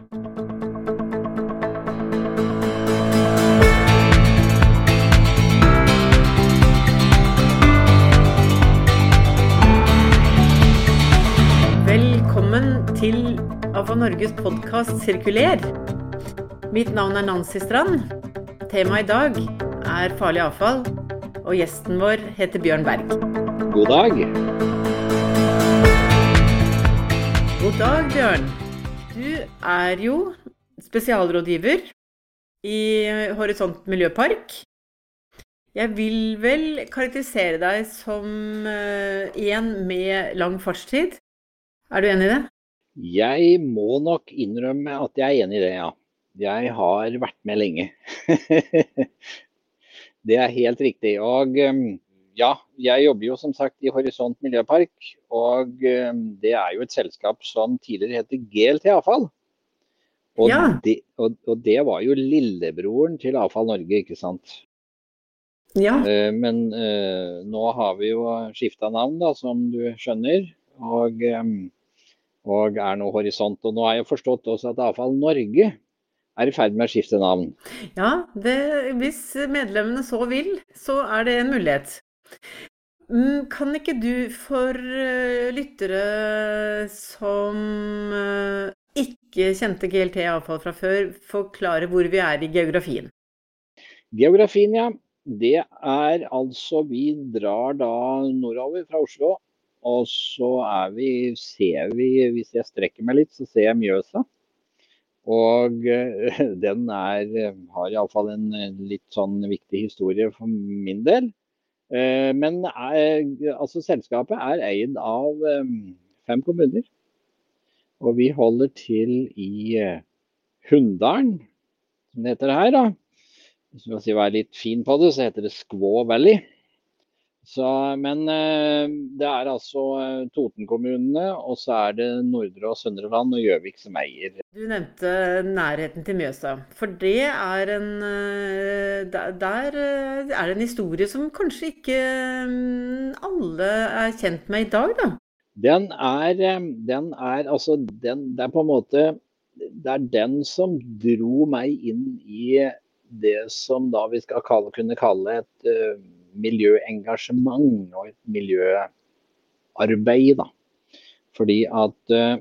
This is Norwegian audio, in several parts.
Velkommen til AFA Norges podkast Sirkuler. Mitt navn er Nancy Strand. Temaet i dag er farlig avfall, og gjesten vår heter Bjørn Berg. God dag. God dag, Bjørn. Er jo spesialrådgiver i Horisont miljøpark. Jeg vil vel karakterisere deg som eh, en med lang fartstid. Er du enig i det? Jeg må nok innrømme at jeg er enig i det, ja. Jeg har vært med lenge. det er helt riktig. Og um, ja, jeg jobber jo som sagt i Horisont miljøpark. Og um, det er jo et selskap som tidligere heter GLT Avfall. Og, Ja. det, og, og det var jo lillebroren til Avfall Norge, ikke sant. Ja. Eh, Men eh, nå har vi jo skifta navn, da, som du skjønner. Og, em, og er nå Horisont. Og nå har jeg forstått også at Avfall Norge er i ferd med å skifte navn. Ja, det, hvis medlemmene så vil, så er det en mulighet. Mm, Kan ikke du for eh, lyttere som eh, ikke kjente GLT-avfall fra før, forklare hvor vi er i geografien? Geografien, ja. Det er altså Vi drar da nordover fra Oslo. Og så er vi, ser vi, hvis jeg strekker meg litt, så ser jeg Mjøsa. Og eh, den er, har iallfall en eh, litt sånn viktig historie for min del. Eh, Men altså, selskapet er eid av fem kommuner. Og vi holder til i eh, Hunndalen, som det heter her. da. Hvis vi skal være litt fin på det, så heter det Skvå Valley. Så, men eh, det er altså eh, Toten-kommunene, og så er det Nordre og Søndre Land og Gjøvik som eier. Du nevnte nærheten til Mjøsa. For det er en Der, er det en historie som kanskje ikke mm, alle er kjent med i dag, da. Den er, eh, den er altså den, Det er på en måte Det er den som dro meg inn i det som da vi skal kalle, kunne kalle et uh, miljøengasjement og et miljøarbeid. Da. Fordi at uh,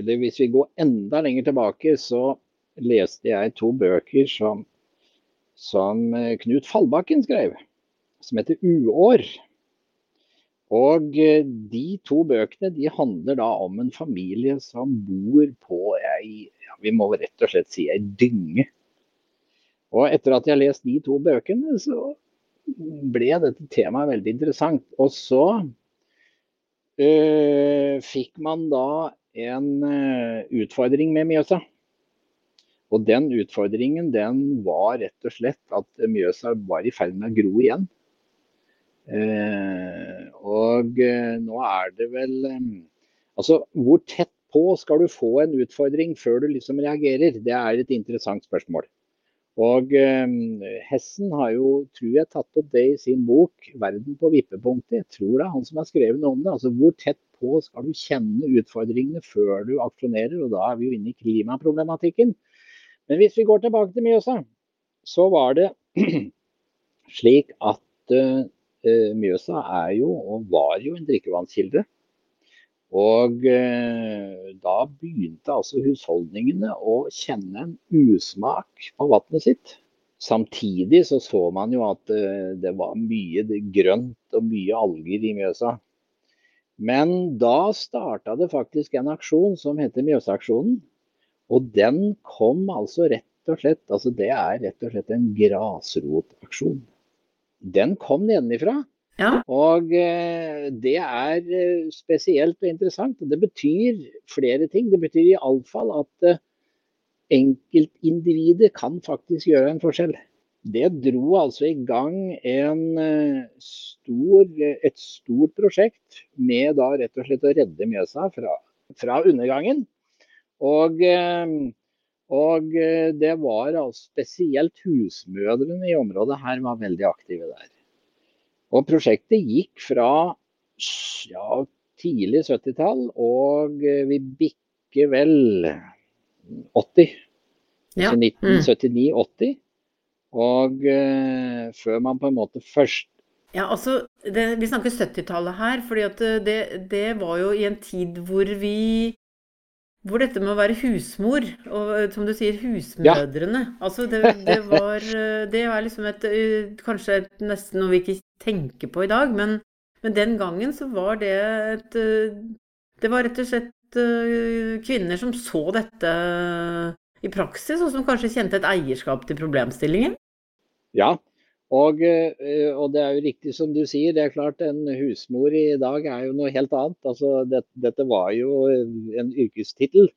eller Hvis vi går enda lenger tilbake, så leste jeg to bøker som, som Knut Fallbakken skrev, som heter 'Uår'. Og eh, de to bøkene de handler da om en familie som bor på ei, ja, vi må rett og slett si ei dynge. Og etter at jeg har lest de to bøkene, så ble dette temaet veldig interessant. Og så øh, fikk man da en eh, utfordring med Mjøsa. Og den utfordringen den var rett og slett at Mjøsa var i ferd med å gro igjen. Eh, og eh, nå er det vel eh, Altså, hvor tett på skal du få en utfordring før du liksom reagerer? Det er et interessant spørsmål. Og Hessen har jo, tror jeg, tatt opp det i sin bok 'Verden på vippepunktet'. Jeg tror det er han som har skrevet noe om det. Altså, Hvor tett på skal du kjenne utfordringene før du aksjonerer? Og da er vi jo inne i klimaproblematikken. Men hvis vi går tilbake til Mjøsa, så var det slik at Mjøsa er jo, og var jo, en drikkevannskilde. Og eh, da begynte altså husholdningene å kjenne en usmak på vannet sitt. Samtidig så så man jo at eh, det var mye grønt og mye alger i Mjøsa. Men da starta det faktisk en aksjon som heter Mjøsaksjonen. Og den kom altså rett og slett Altså det er rett og slett en grasrotaksjon. Den kom nedenifra. Ja. Og eh, det er eh, spesielt og interessant. Det betyr flere ting. Det betyr iallfall at eh, enkeltindividet kan faktisk gjøre en forskjell. Det dro altså i gang en, stor, et stort prosjekt med da rett og slett å redde Mjøsa fra, fra undergangen. Og, og eh, det var altså spesielt husmødrene i området her var veldig aktive der. Og prosjektet gikk fra ja, tidlig 70-tall, og eh, vi bikker vel 80. Ja. Altså Mm. 1979-80. Og uh, før man på en måte først Ja, altså, det, vi snakker 70-tallet her, fordi det, det var jo i en tid hvor vi Hvor dette med å være husmor, og som du sier, husmødrene Altså, det, det var Det er liksom et eh, Kanskje et, nesten noe vi ikke tenker på i dag, men, men den gangen så var det et eh, Det var rett og slett eh, kvinner som så dette i praksis, og som kanskje kjente et eierskap til problemstillingen. Ja. Og, eh, og det er jo riktig som du sier, det er klart en husmor i dag er jo noe helt annet. Altså, det, dette var jo en yrkestittel.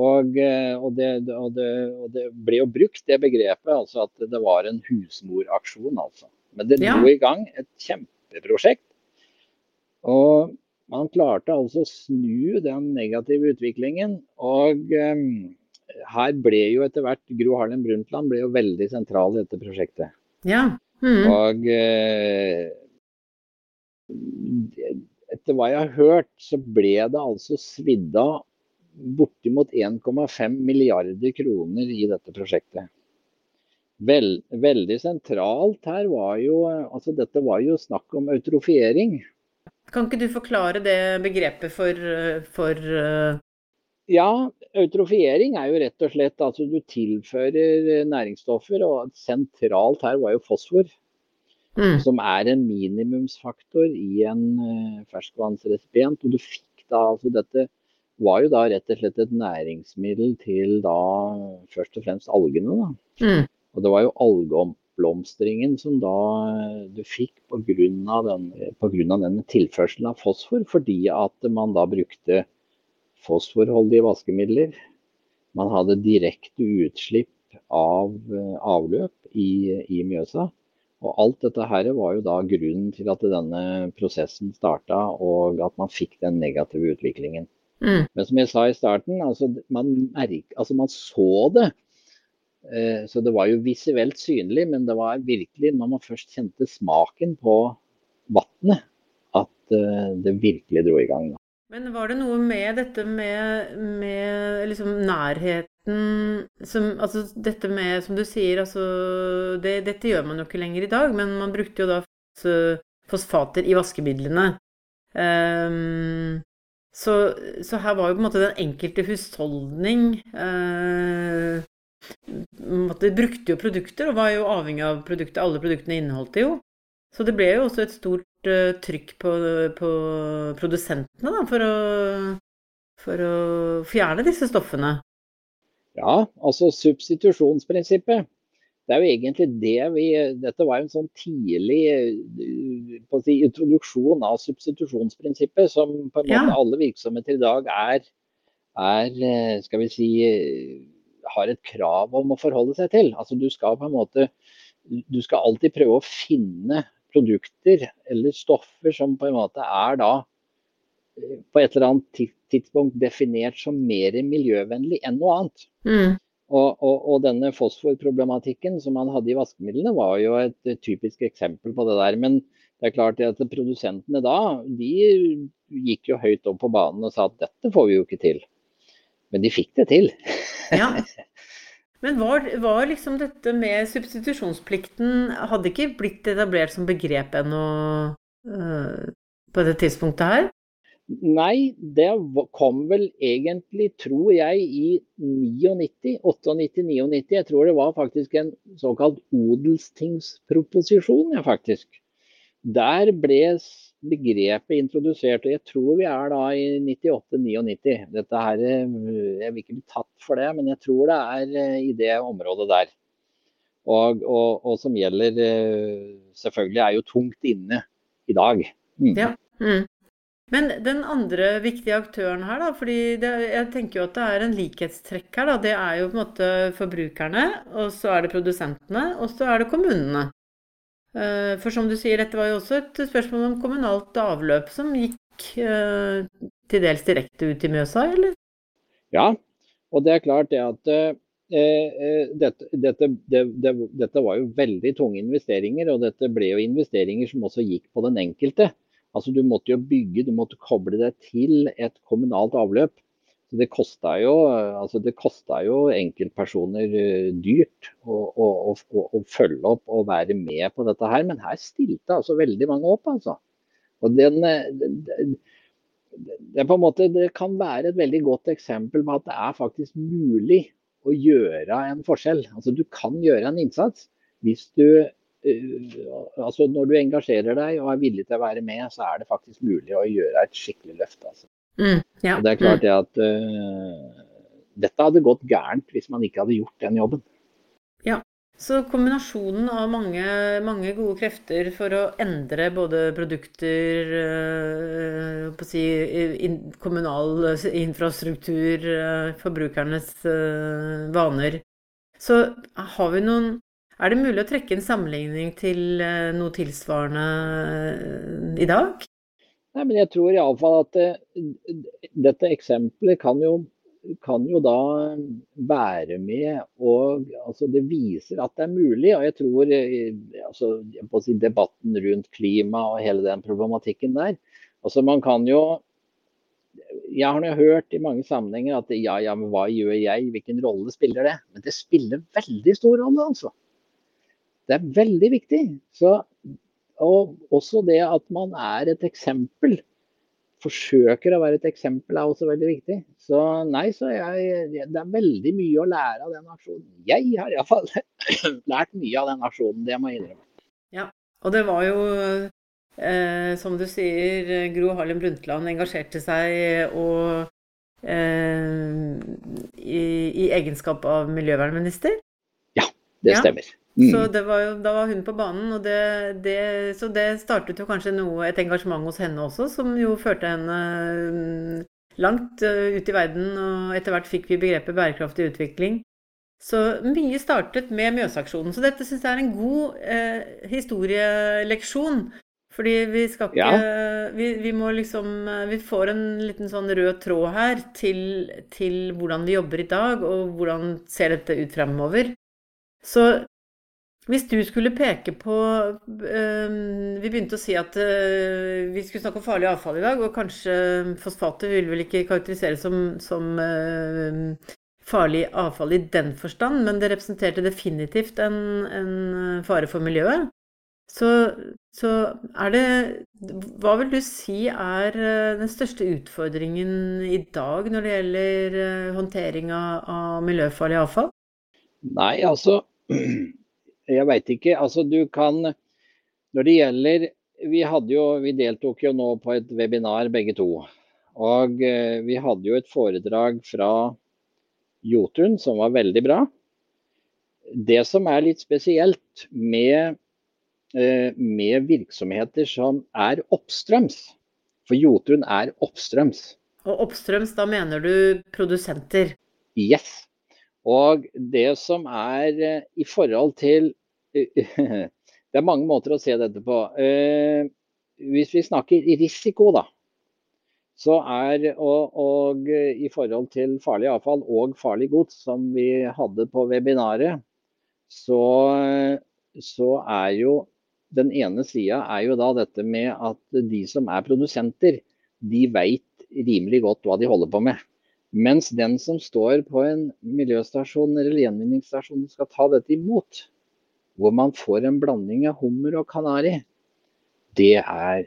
Og, eh, og, det, og, det, og det ble jo brukt, det begrepet, altså at det var en husmoraksjon. altså. Men det Ja. dro i gang et kjempeprosjekt. Og man klarte altså å snu den negative utviklingen. Og um, her ble jo etter hvert Gro Harlem Brundtland ble jo veldig sentral i dette prosjektet. Ja. Mm. Og eh, etter hva jeg har hørt, så ble det altså svidd av bortimot 1,5 milliarder kroner i dette prosjektet. Vel, veldig sentralt her var jo altså Dette var jo snakk om eutrofiering. Kan ikke du forklare det begrepet for, for eh, Ja, eutrofiering er jo rett og slett altså du tilfører næringsstoffer, og sentralt her var jo fosfor. mm, som er en minimumsfaktor i en uh, ferskvannsresipient. Og du fikk da, altså dette var jo da rett og slett et næringsmiddel til da først og fremst algene. da. mm, Og det var jo algeomblomstringen som da eh, du fikk pga. Den, på grunn av denne tilførselen av fosfor, fordi at man da brukte fosforholdige vaskemidler. Man hadde direkte utslipp av eh, avløp i, i Mjøsa. Og alt dette her var jo da grunnen til at denne prosessen starta, og at man fikk den negative utviklingen. mm. Men som jeg sa i starten, altså man, merk, altså man så det. Eh, så det var jo visuelt synlig, men det var virkelig når man først kjente smaken på vannet, at eh, det virkelig dro i gang. Men var det noe med dette med, med liksom nærheten som, Altså dette med, som du sier, altså det, Dette gjør man jo ikke lenger i dag, men man brukte jo da fosfater i vaskemidlene. Um, så, så her var jo på en måte den enkelte husholdning eh, brukte jo produkter og var jo avhengig av produktet. Alle produktene inneholdt det jo. Så det ble jo også et stort trykk på, på produsentene da, for å, for å fjerne disse stoffene. Ja, altså substitusjonsprinsippet. Det er jo egentlig det vi Dette var jo en sånn tidlig eh, si, introduksjon av substitusjonsprinsippet, som på en Ja. måte alle virksomheter i dag er, er eh, skal vi si, eh, har et krav om å forholde seg til. Altså Du skal på en måte Du skal alltid prøve å finne produkter eller stoffer som på en måte er da eh, på et eller annet tidspunkt definert som mer miljøvennlig enn noe annet. Mm. Og, og, og denne fosforproblematikken som man hadde i vaskemidlene, var jo et, eh, typisk eksempel på det der. Men det er klart at produsentene da, de gikk jo høyt opp på banen og sa at dette får vi jo ikke til. Men de fikk det til. Ja. Men var, var liksom dette med substitusjonsplikten Hadde ikke blitt etablert som begrep ennå øh, på det tidspunktet her? Nei, det kom vel egentlig, tror jeg, i 99, 98-99. Jeg tror det var faktisk en såkalt odelstingsproposisjon, ja, faktisk. Der ble begrepet introdusert, og jeg tror vi er da i 98-99. Dette her, eh, Jeg vil ikke bli tatt for det, men jeg tror det er eh, i det området der. Og, og, og som gjelder eh, Selvfølgelig er jo tungt inne i dag. Mm. Ja. Mm. Men den andre viktige aktøren her, da, fordi det, jeg tenker jo at det er en likhetstrekk her, da. Det er jo på en måte forbrukerne, og så er det produsentene, og så er det kommunene. Eh, For som du sier, dette var jo også et spørsmål om kommunalt avløp som gikk eh, til dels direkte ut i Mjøsa, eller? Ja, og det er klart det at eh, eh, dette, dette, det, det, dette var jo veldig tunge investeringer, og dette ble jo investeringer som også gikk på den enkelte. Altså Du måtte jo bygge, du måtte koble deg til et kommunalt avløp. Så det kosta jo, altså jo, enkeltpersoner dyrt å, å, å, å, følge opp og være med på dette her. Men her stilte altså veldig mange opp, altså. Og den, den, det, måte, det, kan være et veldig godt eksempel på at det er faktisk mulig å gjøre en forskjell. Altså Du kan gjøre en innsats hvis du uh, altså Når du engasjerer deg og er villig til å være med, så er det faktisk mulig å gjøre et skikkelig løft. Altså. Mm, ja. det er klart mm. det at uh, dette hadde gått gærent hvis man ikke hadde gjort den jobben. Ja, så kombinasjonen av mange, mange, gode krefter for å endre både produkter, eh, si, in, kommunal infrastruktur, eh, forbrukernes vaner. Så har vi noen Er det mulig å trekke en sammenligning til noe tilsvarende i dag? Nei, men jeg tror iallfall at eh, dette eksempelet kan jo kan jo da være med og altså Det viser at det er mulig. Og jeg tror eh, altså, jeg debatten rundt klima og hele den problematikken der altså Man kan jo Jeg har jo hørt i mange sammenhenger at ja, ja, men hva gjør jeg? Hvilken rolle spiller det? Men det spiller veldig stor rolle, altså. Det er veldig viktig. Så, og også det at man er et eksempel forsøker å være et eksempel, er også veldig viktig. Så nei, så jeg, det er veldig mye å lære av den aksjonen. Jeg har iallfall lært mye av den aksjonen, det må jeg innrømme. Ja, og det var jo eh, som du sier, Gro Harlem Brundtland engasjerte seg og eh, i, i, egenskap av miljøvernminister. Ja, det stemmer. Ja. Mm. Så var jo, da var hun på banen, og det, det, så det startet jo kanskje noe, et engasjement hos henne også, som jo førte henne mm, langt uh, ut i verden. Og etter hvert fikk vi begrepet bærekraftig utvikling. Så mye startet med Mjøsaksjonen. Så dette syns jeg er en god eh, historieleksjon. Fordi vi skal ikke ja. vi, vi, må liksom eh, Vi får en liten sånn rød tråd her til, til hvordan vi jobber i dag, og hvordan ser dette ut fremover. Så hvis du skulle peke på øh, Vi begynte å si at øh, vi skulle snakke om farlig avfall i dag, og kanskje fosfatet vil vel ikke karakteriseres som, som øh, farlig avfall i den forstand, men det representerte definitivt en, en fare for miljøet. Så, så, er det Hva vil du si er den største utfordringen i dag når det gjelder håndtering av miljøfarlig avfall? Nei, altså jeg veit ikke. Altså, du kan Når det gjelder vi, jo, vi, deltok jo nå på et webinar begge to. Og eh, vi hadde jo et foredrag fra Jotun som var veldig bra. Det som er litt spesielt med, eh, med virksomheter som er oppstrøms, for Jotun er oppstrøms. Og oppstrøms, da mener du produsenter? Yes. Og det som er eh, i forhold til Det er mange måter å se dette på. Eh, hvis vi snakker risiko, da. Så er, og, og, i forhold til farlig avfall og farlig gods, som vi hadde på webinaret, så, så er jo den ene sida er jo da dette med at de som er produsenter, de veit rimelig godt hva de holder på med. Mens den som står på en miljøstasjon eller gjenvinningsstasjon skal ta dette imot, hvor man får en blanding av hummer og kanari, det er,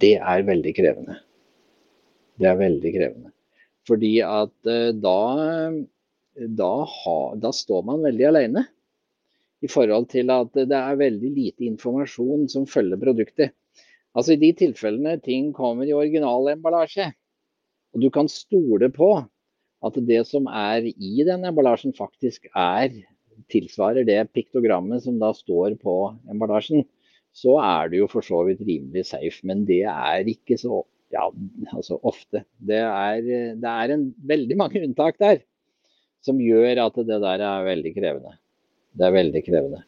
det er veldig krevende. Det er veldig krevende. Fordi at eh, da, da, ha, da står man veldig alene. I forhold til at det er veldig lite informasjon som følger produktet. Altså I de tilfellene ting kommer i originalemballasje, og du kan stole på at det som er i den emballasjen faktisk er tilsvarer det piktogrammet som da står på emballasjen, så er det jo for så vidt rimelig safe. Men det er ikke så ja, altså ofte. Det er, det er en, veldig mange unntak der som gjør at det der er veldig krevende. Det er veldig krevende.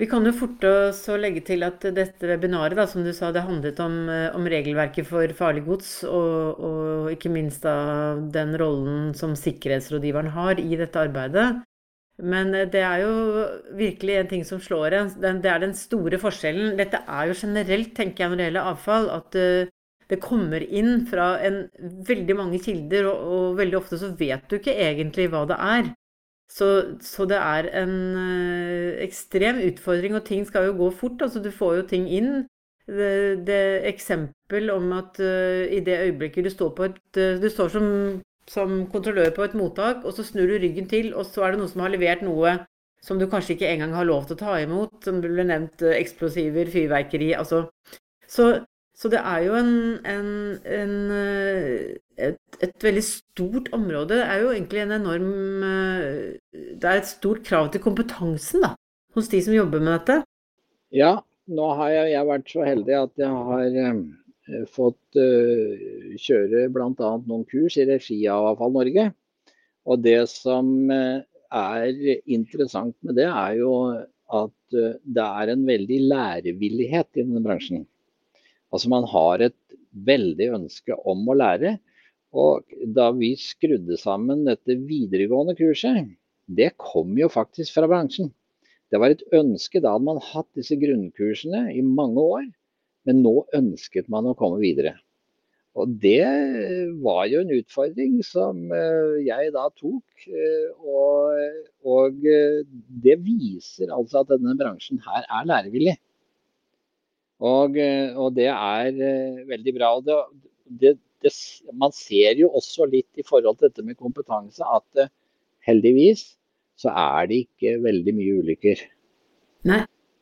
Vi kan jo forte oss å legge til at dette webinaret da, som du sa, det handlet om, om regelverket for farlig gods, og, og, ikke minst da den rollen som sikkerhetsrådgiveren har i dette arbeidet. Men eh, det er jo virkelig en ting som slår en. Det er den store forskjellen. Dette er jo generelt, tenker jeg, når det gjelder avfall, at uh, det kommer inn fra en, veldig mange kilder, og, og, veldig ofte så vet du ikke egentlig hva det er. Så, så det er en øh, ekstrem utfordring, og ting skal jo gå fort. Altså, du får jo ting inn. Det, det eksempel om at uh, i det øyeblikket du står på et Du står som, som kontrollør på et mottak, og så snur du ryggen til, og så er det noen som har levert noe som du kanskje ikke engang har lov til å ta imot, som ble nevnt uh, eksplosiver, fyrverkeri Altså så, så det er jo en, en, en eh, et, et, veldig stort område. Det er jo egentlig en enorm eh, Det er et stort krav til kompetansen da, hos de som jobber med dette. Ja, nå har jeg, jeg vært så heldig at jeg har eh, fått uh, kjøre bl.a. noen kurs i regi av Avfall Norge. Og det som er interessant med det, er jo at det er en veldig lærevillighet i denne bransjen. Altså man har et veldig ønske om å lære. Og da vi skrudde sammen dette videregående kurset, det kom jo faktisk fra bransjen. Det var et ønske. Da hadde man hatt disse grunnkursene i mange år, men nå ønsket man å komme videre. Og det var jo en utfordring som eh, jeg da tok. Eh, og, og eh, det viser altså at denne bransjen her er lærevillig. Og, og det er veldig bra. Det, det, det, man ser jo også litt i forhold til dette med kompetanse at heldigvis så er det ikke veldig mye ulykker. Nei.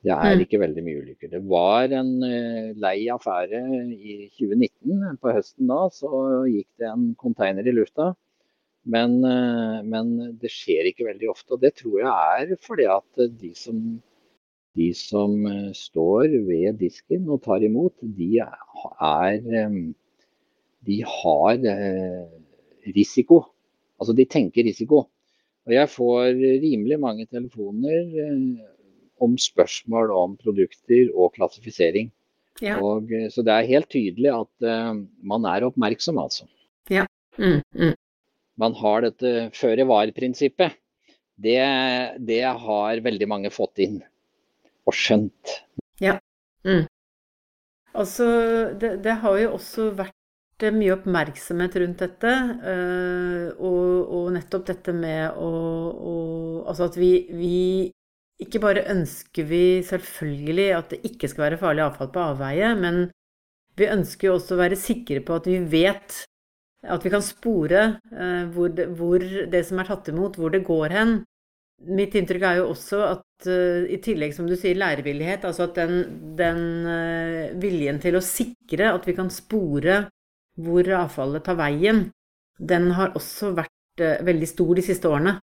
Det er mm. ikke veldig mye ulykker. Det var en uh, lei affære i 2019. På høsten da så gikk det en container i lufta. Men, men det skjer ikke veldig ofte. Og det tror jeg er fordi at de som de som eh, står ved disken og tar imot, de er eh, De har eh, risiko. Altså de tenker risiko. Og jeg får rimelig mange telefoner om spørsmål om produkter og klassifisering. Ja. Og, så det er helt tydelig at man er oppmerksom, altså. Ja. Mm, mm. Man har dette føre var-prinsippet. Det, det har veldig mange fått inn og skjønt. Ja. Mm. Altså, det, det, har jo også vært mye oppmerksomhet rundt dette. uh, og, og, nettopp dette med å, å Altså at vi, vi, ikke bare ønsker vi selvfølgelig at det ikke skal være farlig avfall på avveie, men vi ønsker jo også å være sikre på at vi vet at vi kan spore øh, hvor, det, hvor det som er tatt imot, hvor det går hen. Mitt inntrykk er jo også at uh, i tillegg, som du sier, lærevillighet, altså at den, den uh, viljen til å sikre at vi kan spore hvor avfallet tar veien, den har også vært veldig stor de siste årene.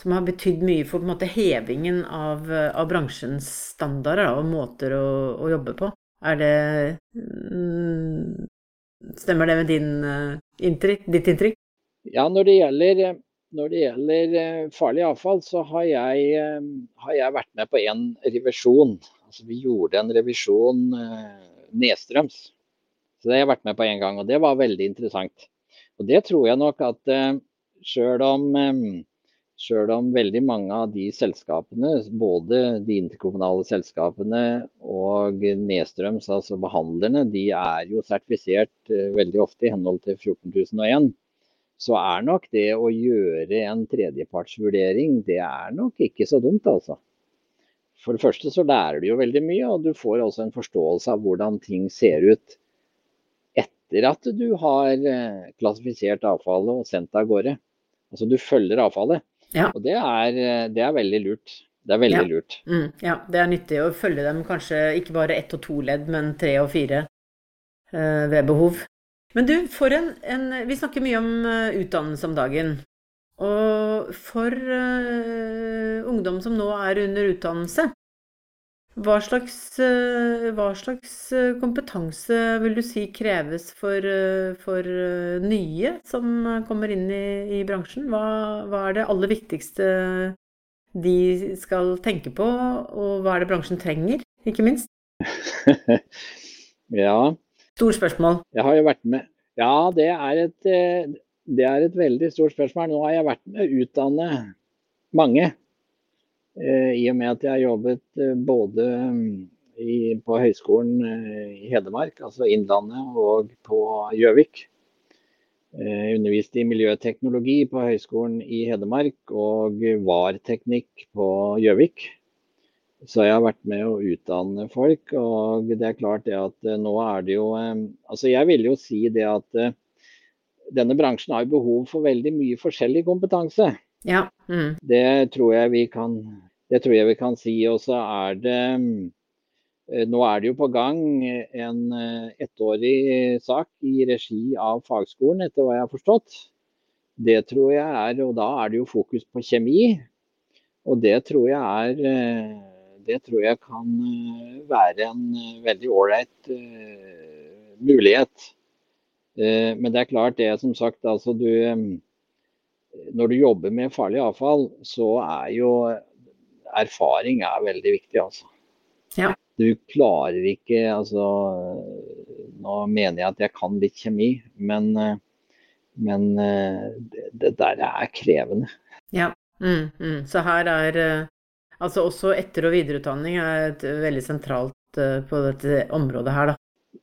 Som har betydd mye for måte, hevingen av, av, bransjens standarder da, og måter å, å, jobbe på. Er det mm, Stemmer det med din, inntrykk, ditt inntrykk? Ja, når det gjelder når det gjelder eh, farlig avfall, så har jeg, eh, har jeg vært med på en revisjon. Altså, vi gjorde en revisjon uh, nedstrøms. Så det har jeg vært med på én gang, og det var veldig interessant. Og det tror jeg nok at sjøl om, selv om veldig mange av de selskapene, både de interkommunale selskapene og nedstrøms, altså behandlerne, de er jo sertifisert veldig ofte i henhold til 14001 så er nok det å gjøre en tredjepartsvurdering, det er nok ikke så dumt, altså. For det første så lærer du jo veldig mye, og du får også en forståelse av hvordan ting ser ut etter at du har eh, klassifisert avfallet og sendt det av gårde. Altså du følger avfallet. Ja. Og det er, eh, det er, veldig lurt. Det er veldig ja. lurt. Mm, ja, det er nyttig å følge dem kanskje ikke bare ett og to ledd, men tre og fire eh, ved behov. Men du, for en, en Vi snakker mye om uh, utdannelse om dagen. Og for uh, ungdom som nå er under utdannelse, hva slags, uh, hva slags kompetanse vil du si kreves for, for nye som kommer inn i, i bransjen? Hva, hva, er det aller viktigste de skal tenke på, og hva er det bransjen trenger, ikke minst? ja, Stort spørsmål. Jeg har jo vært med Ja, det er, et, eh, det er et veldig stort spørsmål. Nå har jeg vært med å utdanne mange. Eh, I og med at jeg har jobbet eh, både i, på Høgskolen i Hedmark, altså Innlandet, og på Gjøvik. Jeg underviste i miljøteknologi på Høgskolen i Hedmark og VAR-teknikk på Gjøvik. Så jeg har vært med å utdanne folk, og det er klart det at nå er det jo Altså jeg vil jo si det at denne bransjen har behov for veldig mye forskjellig kompetanse. Ja. Mm. Det tror kan det tror jeg vi kan si. Og så er det eh, Nå er det jo på gang en eh, ettårig sak i regi av fagskolen, etter hva jeg har forstått. Det tror jeg er, og da er det jo fokus på kjemi. Og det tror jeg er eh, Det tror jeg kan være en veldig ålreit mulighet. Men det er klart, det som sagt, altså du Når du jobber med farlig avfall, så er jo erfaring er veldig viktig, altså. Ja. Du klarer ikke altså Nå mener jeg at jeg kan litt kjemi, men, men det, det, der er krevende. Ja, mm, mm. så her er Altså også etter- og videreutdanning er et veldig sentralt på dette området her, da.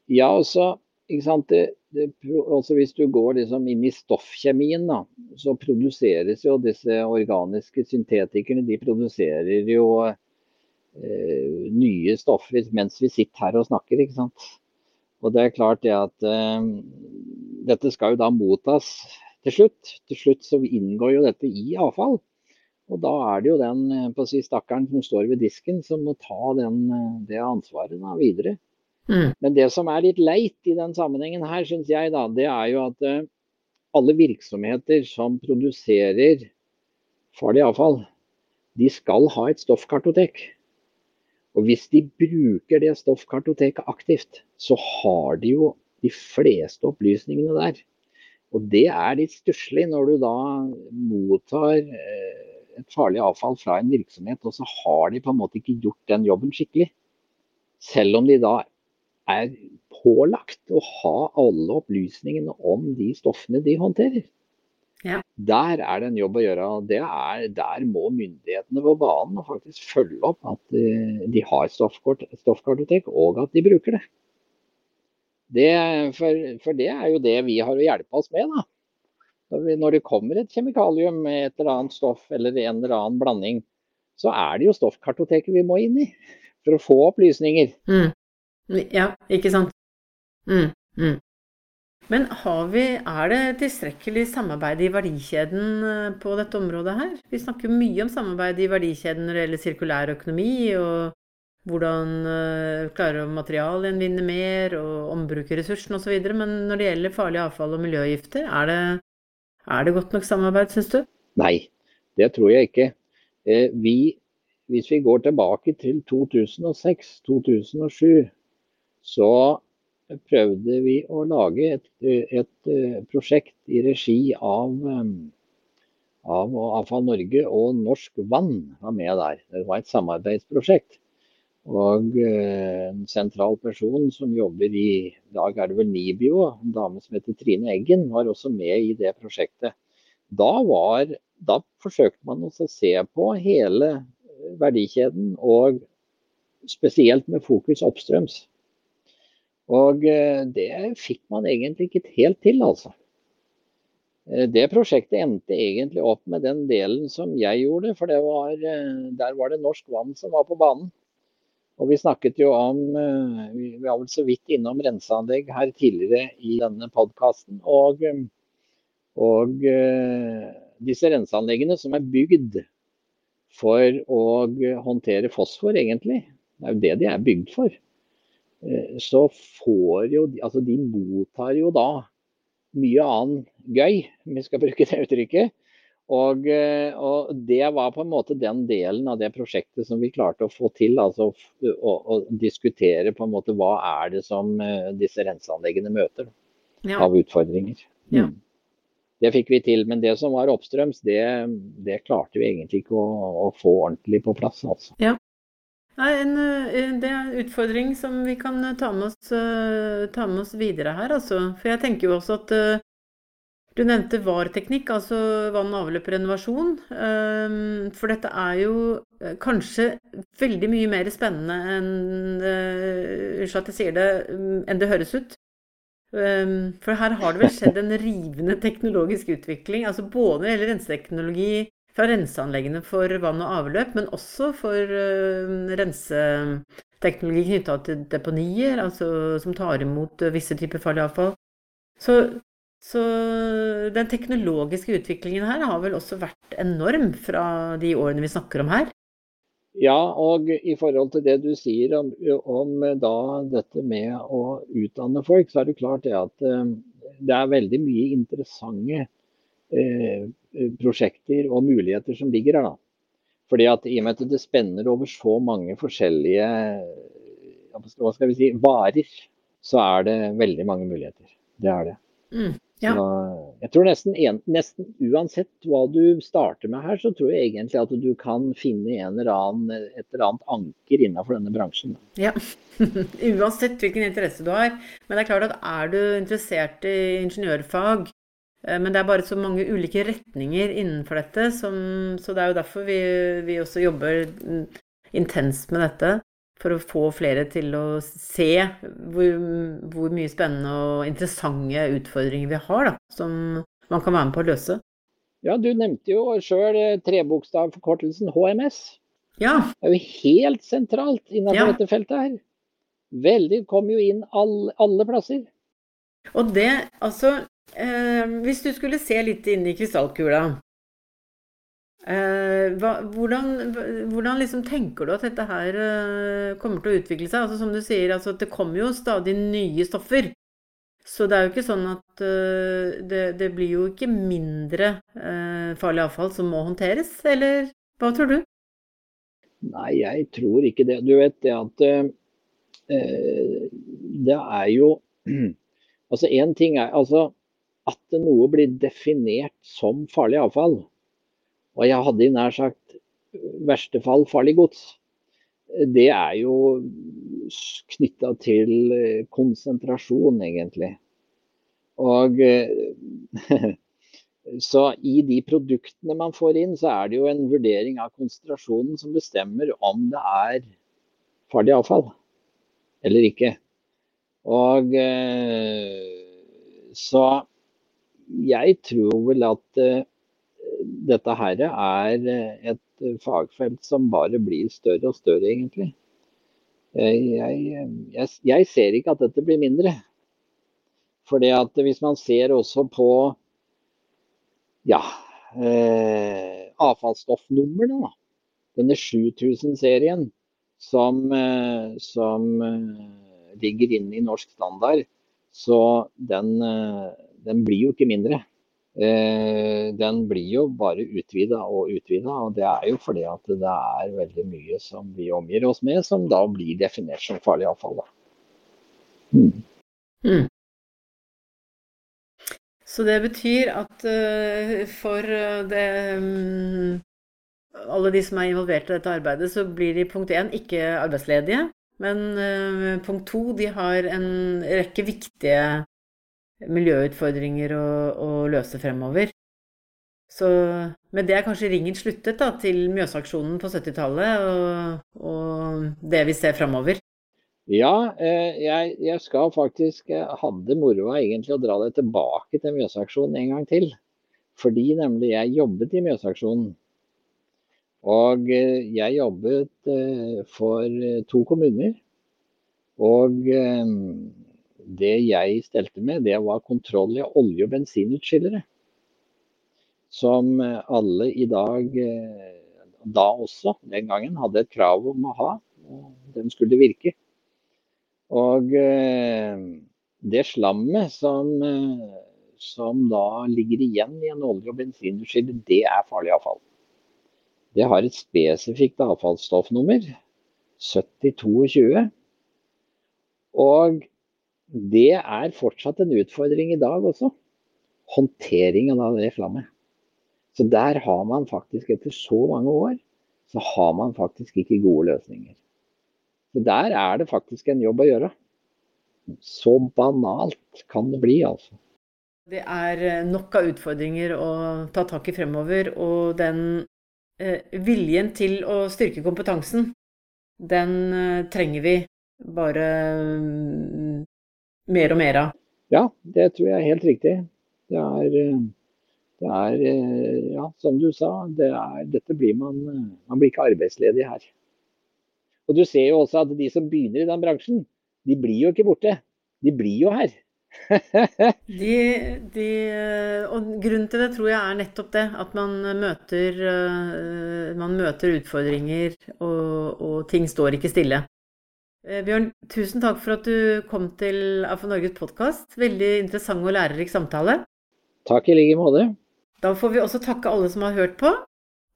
Ja, sant. Det, det, også hvis du går liksom inn i stoffkjemien, da, så produseres jo disse organiske syntetikerne de produserer jo eh, nye stoffer mens vi sitter her og snakker. ikke sant? Og det er klart det at eh, dette skal jo da mottas til slutt. Til slutt så inngår jo dette i avfall. Og da er det jo den eh, på å si, stakkaren som står ved disken som må ta den, eh, det ansvaret da videre. Mm. Men det som er litt leit i den sammenhengen her, syns jeg, da, det er jo at uh, alle virksomheter som produserer farlig avfall, de skal ha et stoffkartotek. Og hvis de bruker det stoffkartoteket aktivt, så har de jo de fleste opplysningene der. Og det er litt stusslig når du da mottar uh, et farlig avfall fra en virksomhet, og så har de på en måte ikke gjort den jobben skikkelig. Selv om de da er pålagt å ha alle opplysningene om de stoffene de håndterer. Ja. Der er det en jobb å gjøre. er, Der må myndighetene på banen faktisk følge opp at de har stoffkartotek, og at de bruker det. det for, for, det er jo det vi har å hjelpe oss med. da. Når, vi, når det kommer et kjemikalium med et eller annet stoff eller en eller annen blanding, så er det jo stoffkartoteket vi må inn i for å få opplysninger. Mm. Ja, ikke sant. Mm, mm. Men vi, er det tilstrekkelig samarbeid i verdikjeden eh, på dette området her? Vi snakker mye om samarbeid i verdikjeden når det gjelder sirkulær økonomi, og hvordan uh, klare å materialgjenvinne mer, og ombruke ressursene osv. Men når det gjelder farlig avfall og miljøgifter, er det, er det godt nok samarbeid, syns du? Nei, det tror jeg ikke. Eh, vi, hvis vi går tilbake til 2006-2007, så prøvde vi å lage et, et eh, prosjekt i regi av, eh, av Avfall Norge og Norsk Vann var med der. Det var et samarbeidsprosjekt. Og eh, en sentral person som jobber i dag er det vel Nibio, en dame som heter Trine Eggen, var også med i det prosjektet. Da, var, da forsøkte man å se på hele verdikjeden, og spesielt med fokus oppstrøms. Og eh, det fikk man egentlig ikke helt til, altså. Eh, det prosjektet endte egentlig opp med den delen som jeg gjorde, for var, eh, der var det Norsk Vann som var på banen. Og vi snakket jo om Vi var vel så vidt innom renseanlegg her tidligere i denne podkasten. Og, og disse renseanleggene som er bygd for å håndtere fosfor, egentlig. Det er jo det de er bygd for. Eh, så får jo Altså, de mottar jo da mye annen gøy, om vi skal bruke det uttrykket. Og, eh, og, det var på en måte den delen av det prosjektet som vi klarte å få til. Altså å, å diskutere på en måte hva er det som eh, disse renseanleggene møter ja. av utfordringer. Ja. Mm. Det fikk vi til. Men det som var oppstrøms, det, det klarte vi egentlig ikke å, å, få ordentlig på plass. Altså. Ja. Nei, en, eh, det er en utfordring som vi kan eh, ta med oss, eh, ta med oss videre her, altså. For jeg tenker jo også at Du nevnte VAR-teknikk, altså vann- og avløp-renovasjon. Ehm, for dette er jo kanskje veldig mye mer spennende enn Unnskyld at jeg sier det, mm, enn det høres ut. Ehm, for her har det vel skjedd en rivende teknologisk utvikling. altså Både når det gjelder renseteknologi fra renseanleggene for vann og avløp, men også for uh, renseteknologi knytta til deponier, altså som tar imot visse typer farlig avfall. Så så den teknologiske utviklingen her har vel også vært enorm fra de årene vi snakker om her? Ja, og i forhold til det du sier om, om da dette med å utdanne folk, så er det klart det at eh, det er veldig mye interessante eh, prosjekter og muligheter som ligger her. da. Fordi at I og med at det spenner over så mange forskjellige hva skal vi si, varer, så er det veldig mange muligheter. Det er det. Mm. Ja. Så jeg tror nesten, en, nesten, uansett hva du starter med her, så tror jeg egentlig at du kan finne en eller annen, et eller annet anker innenfor denne bransjen. Ja, uansett hvilken interesse du har. Men det er klart at er du interessert i ingeniørfag, eh, men det er bare så mange ulike retninger innenfor dette, som, så det er jo derfor vi, vi også jobber intenst med dette for å få flere til å se hvor, hvor, mye spennende og interessante utfordringer vi har, da, som man kan være med på å løse. Ja, du nevnte jo sjøl eh, trebokstavforkortelsen HMS. Ja. Det er jo helt sentralt innenfor ja. dette feltet her. Veldig. kom jo inn alle, alle plasser. Og det, altså eh, Hvis du skulle se litt inn i krystallkula Eh, hvordan, hvordan liksom tenker du at dette her eh, kommer til å utvikle seg? Altså Som du sier, altså, det kommer jo stadig nye stoffer. Så det er jo ikke sånn at uh, det, det, blir jo ikke mindre farlig avfall som må håndteres, eller hva tror du? Nei, jeg tror ikke det. Du vet det at det er jo Altså én ting er altså at noe blir definert som farlig avfall. Og jeg hadde i nær sagt verste fall farlig gods. Det er jo knytta til eh, konsentrasjon, egentlig. Og eh, så i de produktene man får inn, så er det jo en vurdering av konsentrasjonen som bestemmer om det er farlig avfall eller ikke. Og eh, så jeg tror vel at dette her er eh, et fagfelt som bare blir større og større, egentlig. Jeg, jeg, jeg ser ikke at dette blir mindre. For hvis man ser også på ja, eh, avfallsstoffnumrene, da. Denne 7000-serien som, eh, som eh, ligger inne i norsk standard, så den, den blir jo ikke mindre. Eh, den blir jo bare utvida og utvida. Og det er jo fordi at det er veldig mye som vi omgir oss med, som da blir definert som farlig avfall. Mm. Mm. Så det betyr at uh, for det um, alle de som er involvert i dette arbeidet, så blir de punkt én ikke arbeidsledige. Men uh, punkt to, de har en rekke viktige miljøutfordringer å, å løse fremover. Så med det er kanskje ringen sluttet da, til Mjøsaksjonen på 70-tallet og, og, det vi ser fremover? Ja, eh, jeg, jeg, skal faktisk jeg hadde moroa egentlig å dra det tilbake til Mjøsaksjonen en gang til. Fordi nemlig jeg jobbet i Mjøsaksjonen. Og eh, jeg jobbet for to kommuner. Og det jeg stelte med, det var kontroll i olje- og bensinutskillere. Som alle i dag, eh, da også, den gangen, hadde et krav om å ha. og Den skulle virke. Og eh, det slammet som, eh, som da ligger igjen i en olje- og bensinutskiller, det er farlig avfall. Det har et spesifikt avfallsstoffnummer, 7022. Og det er fortsatt en utfordring i dag også. Håndteringen av det flammet. Så der har man faktisk, etter så mange år, så har man faktisk ikke gode løsninger. Så der er det faktisk en jobb å gjøre. Så banalt kan det bli, altså. Det er eh, nok av utfordringer å ta tak i fremover, og den eh, viljen til å styrke kompetansen, den eh, trenger vi bare mm, mer og mer av. Ja, det tror jeg er helt riktig. Det er, eh, det er eh, ja, som du sa, det er, dette blir man, man blir ikke arbeidsledig her. Og du ser jo også at de som begynner i den bransjen, de blir jo ikke borte. De blir jo her. de, de, og grunnen til det tror jeg er nettopp det. At man møter, eh, man møter utfordringer, og, og, ting står ikke stille. Eh, Bjørn, tusen takk for at du kom til AFO Norges podkast. Veldig interessant og lærerik samtale. Takk i like måte. Da får vi også takke alle som har hørt på.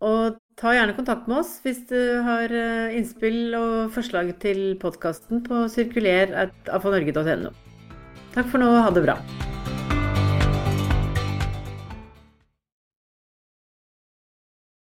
Og ta gjerne kontakt med oss hvis du har eh, innspill og forslag til podkasten på sirkuler.afonorge.no. Takk for nå, ha det bra.